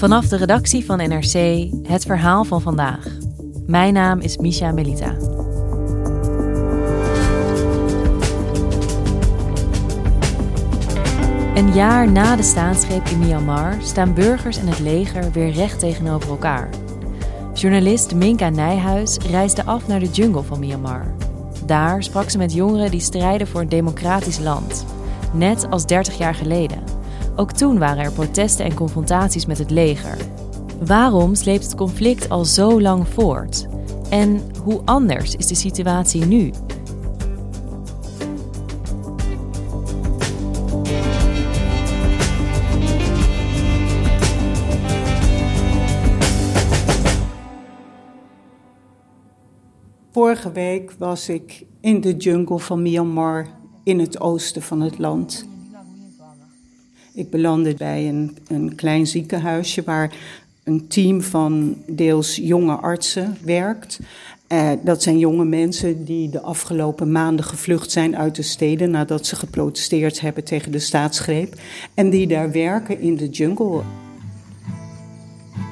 Vanaf de redactie van NRC het verhaal van vandaag. Mijn naam is Misha Melita. Een jaar na de staatsgreep in Myanmar staan burgers en het leger weer recht tegenover elkaar. Journalist Minka Nijhuis reisde af naar de jungle van Myanmar. Daar sprak ze met jongeren die strijden voor een democratisch land. Net als 30 jaar geleden. Ook toen waren er protesten en confrontaties met het leger. Waarom sleept het conflict al zo lang voort? En hoe anders is de situatie nu? Vorige week was ik in de jungle van Myanmar in het oosten van het land. Ik belandde bij een, een klein ziekenhuisje waar een team van deels jonge artsen werkt. Eh, dat zijn jonge mensen die de afgelopen maanden gevlucht zijn uit de steden nadat ze geprotesteerd hebben tegen de staatsgreep. En die daar werken in de jungle.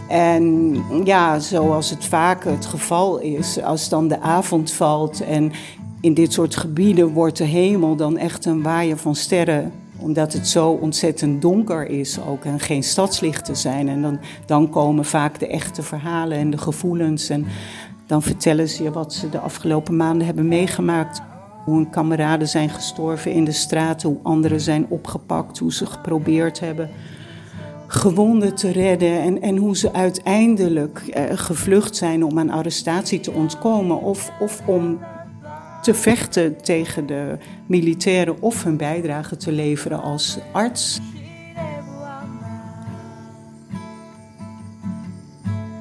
En ja, zoals het vaak het geval is, als dan de avond valt en in dit soort gebieden wordt de hemel dan echt een waaier van sterren omdat het zo ontzettend donker is ook en geen stadslichten zijn. En dan, dan komen vaak de echte verhalen en de gevoelens. En dan vertellen ze je wat ze de afgelopen maanden hebben meegemaakt. Hoe hun kameraden zijn gestorven in de straten, hoe anderen zijn opgepakt, hoe ze geprobeerd hebben gewonden te redden en, en hoe ze uiteindelijk eh, gevlucht zijn om aan arrestatie te ontkomen of, of om te vechten tegen de militairen of hun bijdrage te leveren als arts.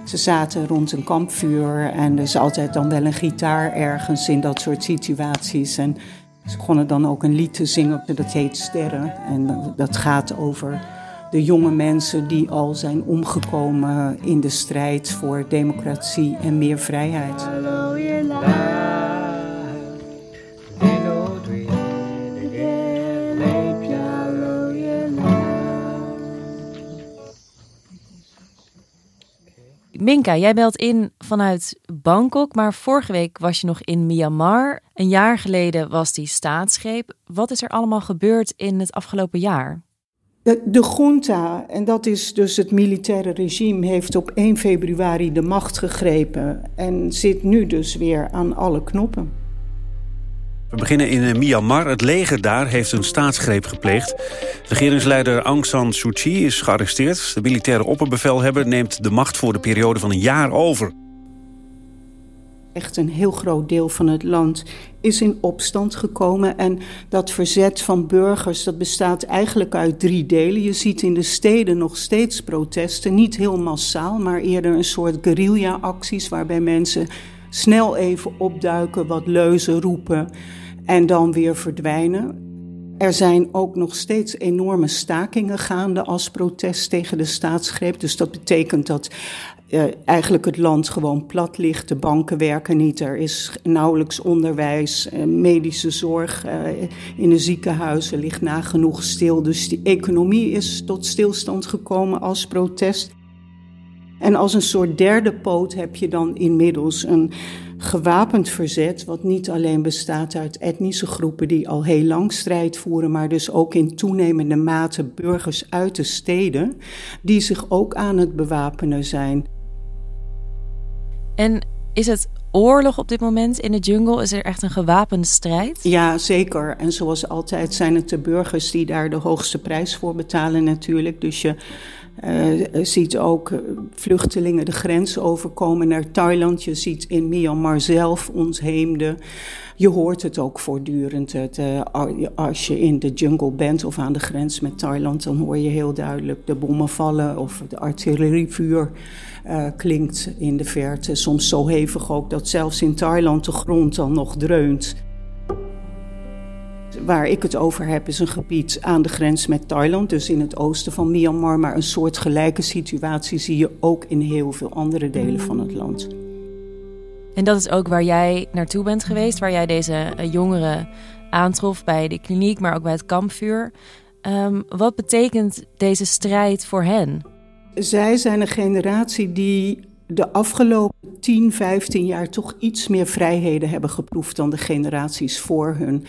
Ze zaten rond een kampvuur en er is altijd dan wel een gitaar ergens in dat soort situaties. En ze begonnen dan ook een lied te zingen, dat heet Sterren. En dat gaat over de jonge mensen die al zijn omgekomen in de strijd voor democratie en meer vrijheid. Minka, jij belt in vanuit Bangkok, maar vorige week was je nog in Myanmar. Een jaar geleden was die staatsgreep. Wat is er allemaal gebeurd in het afgelopen jaar? De, de junta, en dat is dus het militaire regime, heeft op 1 februari de macht gegrepen en zit nu dus weer aan alle knoppen. We beginnen in eh, Myanmar. Het leger daar heeft een staatsgreep gepleegd. Regeringsleider Aung San Suu Kyi is gearresteerd. De militaire opperbevelhebber neemt de macht voor de periode van een jaar over. Echt een heel groot deel van het land is in opstand gekomen. En dat verzet van burgers dat bestaat eigenlijk uit drie delen. Je ziet in de steden nog steeds protesten. Niet heel massaal, maar eerder een soort guerrilla-acties... waarbij mensen snel even opduiken, wat leuzen roepen en dan weer verdwijnen. Er zijn ook nog steeds enorme stakingen gaande als protest tegen de staatsgreep. Dus dat betekent dat uh, eigenlijk het land gewoon plat ligt. De banken werken niet. Er is nauwelijks onderwijs, uh, medische zorg uh, in de ziekenhuizen ligt nagenoeg stil. Dus die economie is tot stilstand gekomen als protest. En als een soort derde poot heb je dan inmiddels een gewapend verzet, wat niet alleen bestaat uit etnische groepen die al heel lang strijd voeren, maar dus ook in toenemende mate burgers uit de steden, die zich ook aan het bewapenen zijn. En is het oorlog op dit moment in de jungle? Is er echt een gewapende strijd? Ja, zeker. En zoals altijd zijn het de burgers die daar de hoogste prijs voor betalen natuurlijk. Dus je uh, ziet ook eh, vluchtelingen de grens overkomen naar Thailand. Je ziet in Myanmar zelf ontheemden. Je hoort het ook voortdurend. Het, uh, als je in de jungle bent of aan de grens met Thailand, dan hoor je heel duidelijk de bommen vallen of de artillerievuur uh, klinkt in de verte. Soms zo hevig ook dat zelfs in Thailand de grond dan nog dreunt. Waar ik het over heb is een gebied aan de grens met Thailand, dus in het oosten van Myanmar. Maar een soort gelijke situatie zie je ook in heel veel andere delen van het land. En dat is ook waar jij naartoe bent geweest, waar jij deze eh, jongeren aantrof bij de kliniek, maar ook bij het kampvuur. Um, wat betekent deze strijd voor hen? Zij zijn een generatie die de afgelopen 10, 15 jaar toch iets meer vrijheden hebben geproefd dan de generaties voor hun.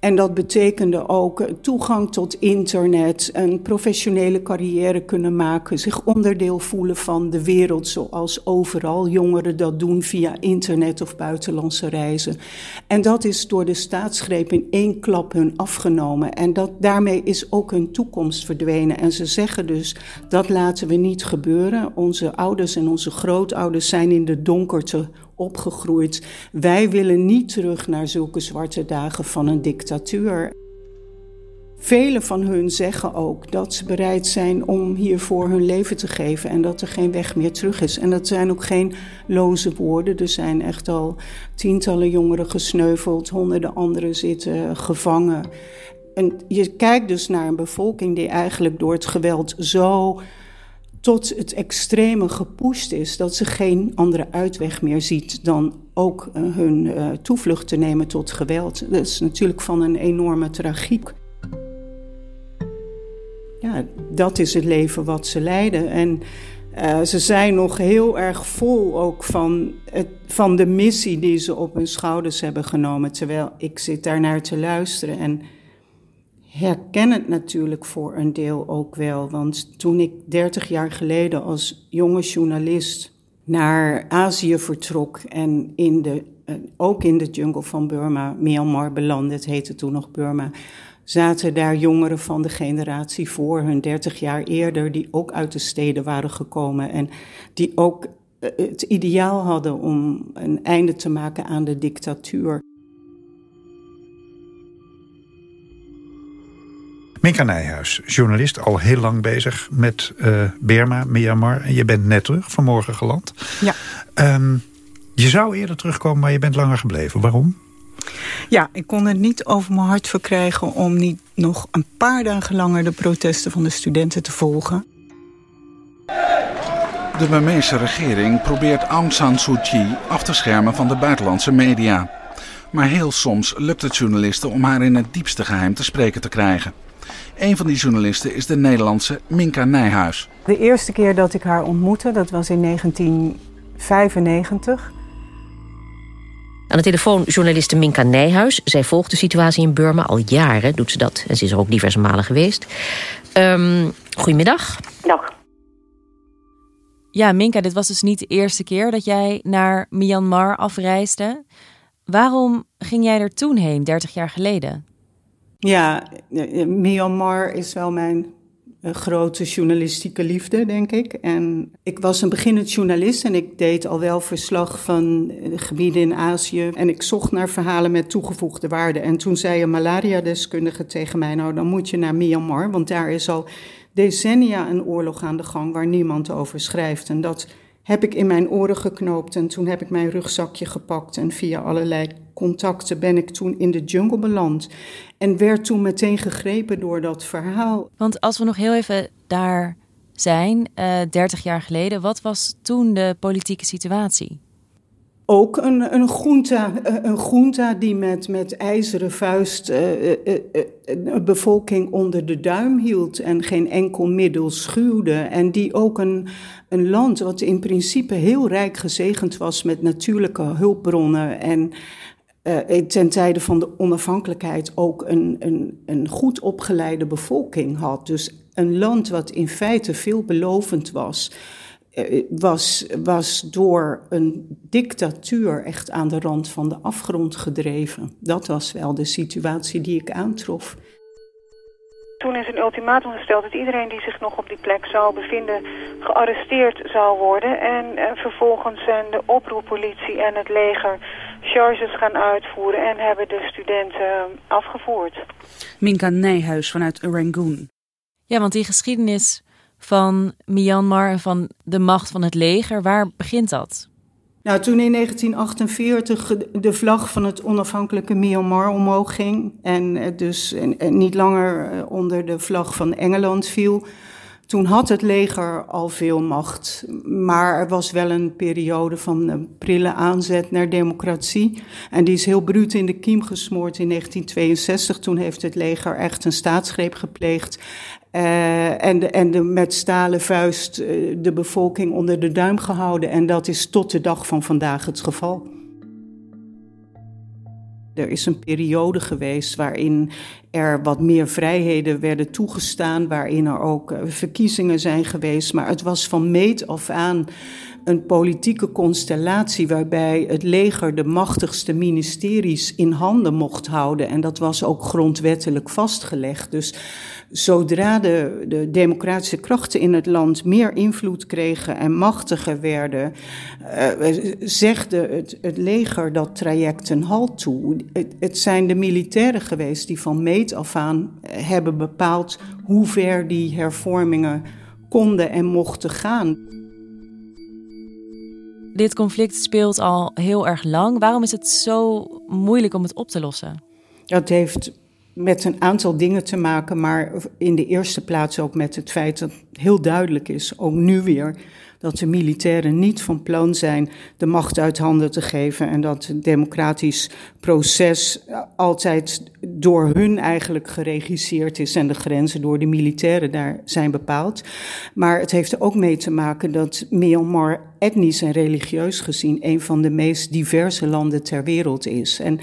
En dat betekende ook toegang tot internet, een professionele carrière kunnen maken, zich onderdeel voelen van de wereld zoals overal jongeren dat doen via internet of buitenlandse reizen. En dat is door de staatsgreep in één klap hun afgenomen. En dat, daarmee is ook hun toekomst verdwenen. En ze zeggen dus, dat laten we niet gebeuren. Onze ouders en onze grootouders zijn in de donkerte opgegroeid. Wij willen niet terug naar zulke zwarte dagen van een dictatuur. Velen van hun zeggen ook dat ze bereid zijn om hiervoor hun leven te geven en dat er geen weg meer terug is. En dat zijn ook geen loze woorden. Er zijn echt al tientallen jongeren gesneuveld, honderden anderen zitten gevangen. En je kijkt dus naar een bevolking die eigenlijk door het geweld zo tot het extreme gepusht is dat ze geen andere uitweg meer ziet dan ook uh, hun uh, toevlucht te nemen tot geweld. Dat is natuurlijk van een enorme tragiek. Ja, dat is het leven wat ze leiden. En uh, ze zijn nog heel erg vol ook van, het, van de missie die ze op hun schouders hebben genomen. Terwijl ik zit daar naar te luisteren en herken het natuurlijk voor een deel ook wel. Want toen ik 30 jaar geleden als jonge journalist naar Azië vertrok en in de, eh, ook in de jungle van Burma, Myanmar belandde, het heette toen nog Burma, zaten daar jongeren van de generatie voor hun 30 jaar eerder, die ook uit de steden waren gekomen en die ook eh, het ideaal hadden om een einde te maken aan de dictatuur. Minka Nijhuis, journalist, al heel lang bezig met uh, Burma, Myanmar. En je bent net terug, vanmorgen geland. Ja. Um, je zou eerder terugkomen, maar je bent langer gebleven. Waarom? Ja, ik kon het niet over mijn hart verkrijgen... om niet nog een paar dagen langer de protesten van de studenten te volgen. De Burmeese regering probeert Aung San Suu Kyi af te schermen van de buitenlandse media. Maar heel soms lukt het journalisten om haar in het diepste geheim te spreken te krijgen. Een van die journalisten is de Nederlandse Minka Nijhuis. De eerste keer dat ik haar ontmoette, dat was in 1995. Aan de telefoon journaliste Minka Nijhuis. Zij volgt de situatie in Burma al jaren, doet ze dat. En ze is er ook diverse malen geweest. Um, goedemiddag. Dag. Ja, Minka, dit was dus niet de eerste keer dat jij naar Myanmar afreisde. Waarom ging jij er toen heen, 30 jaar geleden? Ja, Myanmar is wel mijn eh, grote journalistieke liefde, denk ik. En ik was een beginnend journalist en ik deed al wel verslag van eh, gebieden in Azië. En ik zocht naar verhalen met toegevoegde waarde. En toen zei een malaria-deskundige tegen mij: Nou, dan moet je naar Myanmar, want daar is al decennia een oorlog aan de gang waar niemand over schrijft. En dat heb ik in mijn oren geknoopt en toen heb ik mijn rugzakje gepakt en via allerlei contacten ben ik toen in de jungle beland en werd toen meteen gegrepen door dat verhaal. Want als we nog heel even daar zijn, uh, eh, 30 jaar geleden, wat was toen de politieke situatie? Ook een, een, junta, eh, een junta die met, met ijzeren vuist uh, uh, een bevolking onder de duim hield en geen enkel middel schuwde. En die ook een, een land wat in principe heel rijk gezegend was met natuurlijke hulpbronnen en ten tijde van de onafhankelijkheid ook een, een, een goed opgeleide bevolking had. Dus een land wat in feite veelbelovend was was, was door een dictatuur echt aan de rand van de afgrond gedreven. Dat was wel de situatie die ik aantrof. Toen is een ultimatum gesteld dat iedereen die zich nog op die plek zou bevinden gearresteerd zou worden. En vervolgens zijn de oproeppolitie en het leger charges gaan uitvoeren en hebben de studenten afgevoerd. Minka Nijhuis vanuit Rangoon. Ja, want die geschiedenis van Myanmar en van de macht van het leger, waar begint dat? Nou, toen in 1948 de vlag van het onafhankelijke Myanmar omhoog ging en dus niet langer eh, onder de vlag van Engeland viel, toen had het leger al veel macht, maar er was wel een periode van een prille aanzet naar democratie. En die is heel bruut in de kiem gesmoord in 1962. Toen heeft het leger echt een staatsgreep gepleegd. Uh, en de, en de, met stalen vuist uh, de bevolking onder de duim gehouden. En dat is tot de dag van vandaag het geval. Er is een periode geweest waarin er wat meer vrijheden werden toegestaan, waarin er ook uh, verkiezingen zijn geweest. Maar het was van meet af aan een politieke constellatie waarbij het leger de machtigste ministeries in handen mocht houden. En dat was ook grondwettelijk vastgelegd. Dus zodra de, de democratische krachten in het land meer invloed kregen en machtiger werden, uh, zegde het, het leger dat traject een halt toe. Het, zijn de militairen geweest die van af aan hebben bepaald hoe ver die hervormingen konden en mochten gaan. Dit conflict speelt al heel erg lang. Waarom is het zo moeilijk om het op te lossen? Dat heeft met een aantal dingen te maken, maar in de eerste plaats ook met het feit dat heel duidelijk is, ook nu weer, dat de militairen niet van plan zijn de macht uit handen te geven en dat het democratisch proces altijd door hun eigenlijk geregisseerd is en de grenzen door de militairen daar zijn bepaald. Maar het heeft er ook mee te maken dat Myanmar etnisch en religieus gezien een van de meest diverse landen ter wereld is. En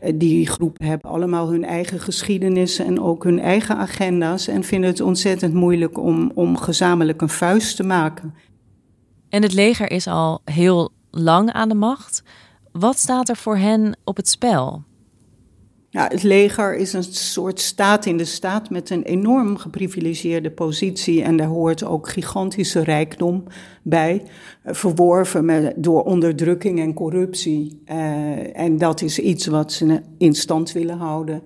eh, die groepen hebben allemaal hun eigen geschiedenissen en ook hun eigen agenda's en vinden het ontzettend moeilijk om, om gezamenlijk een vuist te maken. En het leger is al heel lang aan de macht. Wat staat er voor hen op het spel? Ja, het leger is een soort staat in de staat met een enorm geprivilegeerde positie. En daar hoort ook gigantische rijkdom bij, eh, verworven met, door onderdrukking en corruptie. Uh, en dat is iets wat ze in stand willen houden.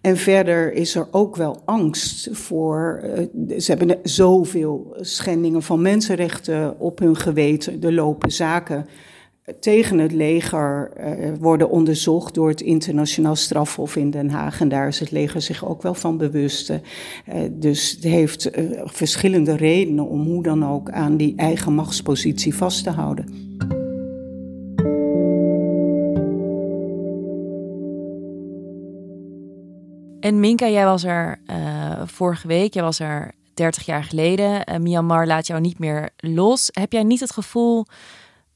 En verder is er ook wel angst voor. Uh, ze hebben zoveel schendingen van mensenrechten op hun geweten. Er lopen zaken tegen het leger uh, worden onderzocht door het internationaal strafhof in Den Haag. En daar is het leger zich ook wel van bewust. Uh, dus het heeft uh, verschillende redenen om hoe dan ook aan die eigen machtspositie vast te houden. En Minka, jij was er vorige week, jij was er 30 jaar geleden. Myanmar laat jou niet meer los. Heb jij niet het gevoel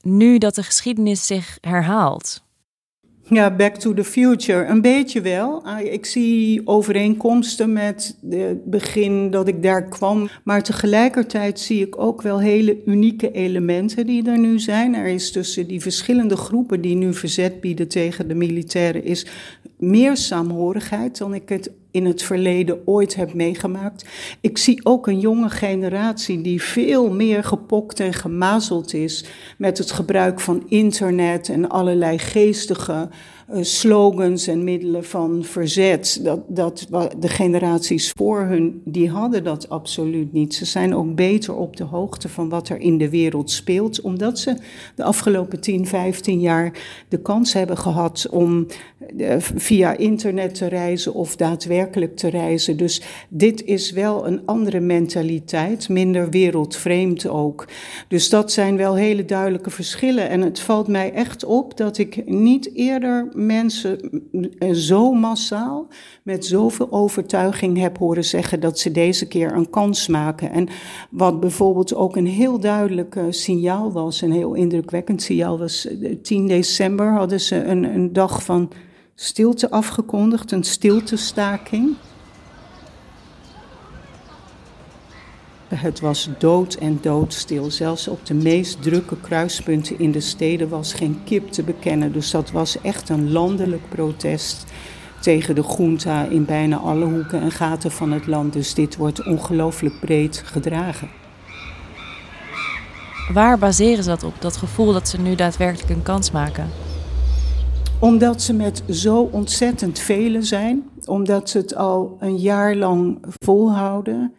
nu dat de geschiedenis zich herhaalt? Ja, Back to the Future. Een beetje wel. Ah, ik zie overeenkomsten met het begin dat ik daar kwam. Maar tegelijkertijd zie ik ook wel hele unieke elementen die er nu zijn. Er is tussen die verschillende groepen die nu verzet bieden tegen de militairen... is meer saamhorigheid dan ik het in het verleden ooit heb meegemaakt. Ik zie ook een jonge generatie die veel meer gepokt en gemazeld is met het gebruik van internet en allerlei geestige uh, slogans en middelen van verzet. Dat, dat, de generaties voor hun, die hadden dat absoluut niet. Ze zijn ook beter op de hoogte van wat er in de wereld speelt, omdat ze de afgelopen 10, 15 jaar de kans hebben gehad om uh, via internet te reizen of daadwerkelijk te reizen. Dus dit is wel een andere mentaliteit, minder wereldvreemd ook. Dus dat zijn wel hele duidelijke verschillen. En het valt mij echt op dat ik niet eerder mensen zo massaal, met zoveel overtuiging heb horen zeggen dat ze deze keer een kans maken. En wat bijvoorbeeld ook een heel duidelijk signaal was, een heel indrukwekkend signaal was, 10 december hadden ze een, een dag van stilte afgekondigd, een stiltestaking. Het was dood en doodstil. Zelfs op de meest drukke kruispunten in de steden was geen kip te bekennen. Dus dat was echt een landelijk protest tegen de junta in bijna alle hoeken en gaten van het land. Dus dit wordt ongelooflijk breed gedragen. Waar baseren ze dat op, dat gevoel dat ze nu daadwerkelijk een kans maken? Omdat ze met zo ontzettend velen zijn, omdat ze het al een jaar lang volhouden,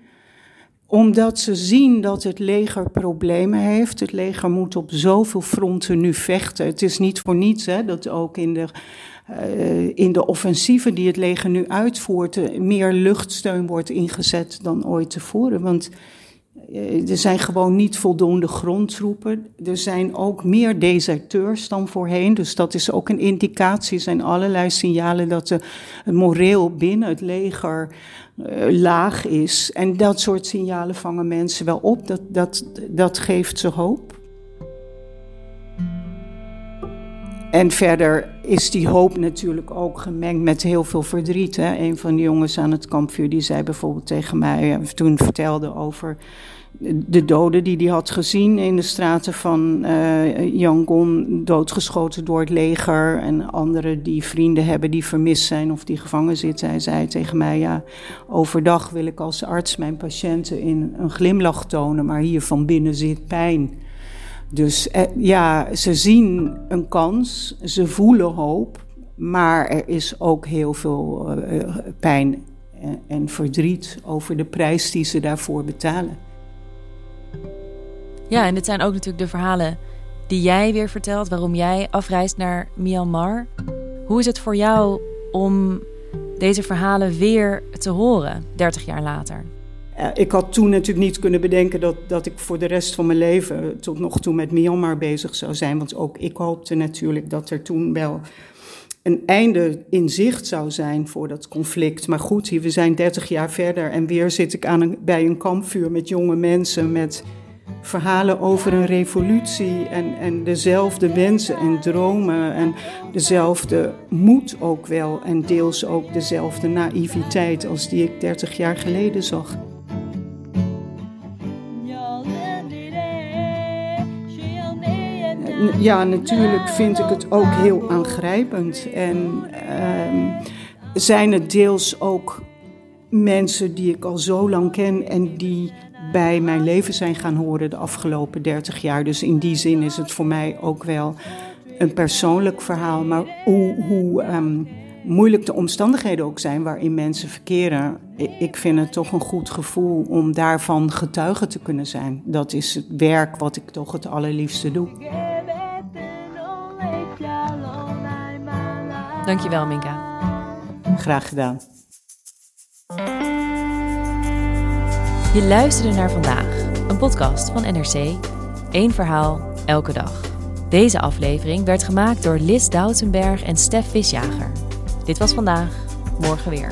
omdat ze zien dat het leger problemen heeft. Het leger moet op zoveel fronten nu vechten. Het is niet voor niets hè, dat ook in de, uh, in de offensieven die het leger nu uitvoert, meer luchtsteun wordt ingezet dan ooit tevoren. Want eh, er zijn gewoon niet voldoende grondtroepen. Er zijn ook meer deserteurs dan voorheen. Dus dat is ook een indicatie. Er zijn allerlei signalen dat de, het moreel binnen het leger uh, laag is. En dat soort signalen vangen mensen wel op. Dat, dat, dat geeft ze hoop. En verder is die hoop natuurlijk ook gemengd met heel veel verdriet. Hè? Een van de jongens aan het kampvuur die zei bijvoorbeeld tegen mij, toen vertelde over de doden die hij had gezien in de straten van uh, Yangon, doodgeschoten door het leger. En anderen die vrienden hebben die vermist zijn of die gevangen zitten. Hij zei tegen mij, ja, overdag wil ik als arts mijn patiënten in een glimlach tonen, maar hier van binnen zit pijn. Dus eh, ja, ze zien een kans, ze voelen hoop, maar er is ook heel veel uh, pijn en, en verdriet over de prijs die ze daarvoor betalen. Ja, en dit zijn ook natuurlijk de verhalen die jij weer vertelt, waarom jij afreist naar Myanmar. Hoe is het voor jou om deze verhalen weer te horen, 30 jaar later? Ik had toen natuurlijk niet kunnen bedenken dat, dat ik voor de rest van mijn leven tot nog toe met Myanmar bezig zou zijn. Want ook ik hoopte natuurlijk dat er toen wel een einde in zicht zou zijn voor dat conflict. Maar goed, we zijn 30 jaar verder en weer zit ik aan een, bij een kampvuur met jonge mensen, met verhalen over een revolutie en, en dezelfde wensen en dromen en dezelfde moed ook wel en deels ook dezelfde naïviteit als die ik 30 jaar geleden zag. Ja, natuurlijk vind ik het ook heel aangrijpend. En uh, zijn het deels ook mensen die ik al zo lang ken en die bij mijn leven zijn gaan horen de afgelopen 30 jaar. Dus in die zin is het voor mij ook wel een persoonlijk verhaal. Maar hoe, hoe um, moeilijk de omstandigheden ook zijn waarin mensen verkeren, ik vind het toch een goed gevoel om daarvan getuige te kunnen zijn. Dat is het werk wat ik toch het allerliefste doe. Dankjewel, Minka. Graag gedaan. Je luisterde naar vandaag, een podcast van NRC. Eén verhaal, elke dag. Deze aflevering werd gemaakt door Lis Doutsenberg en Stef Visjager. Dit was vandaag, morgen weer.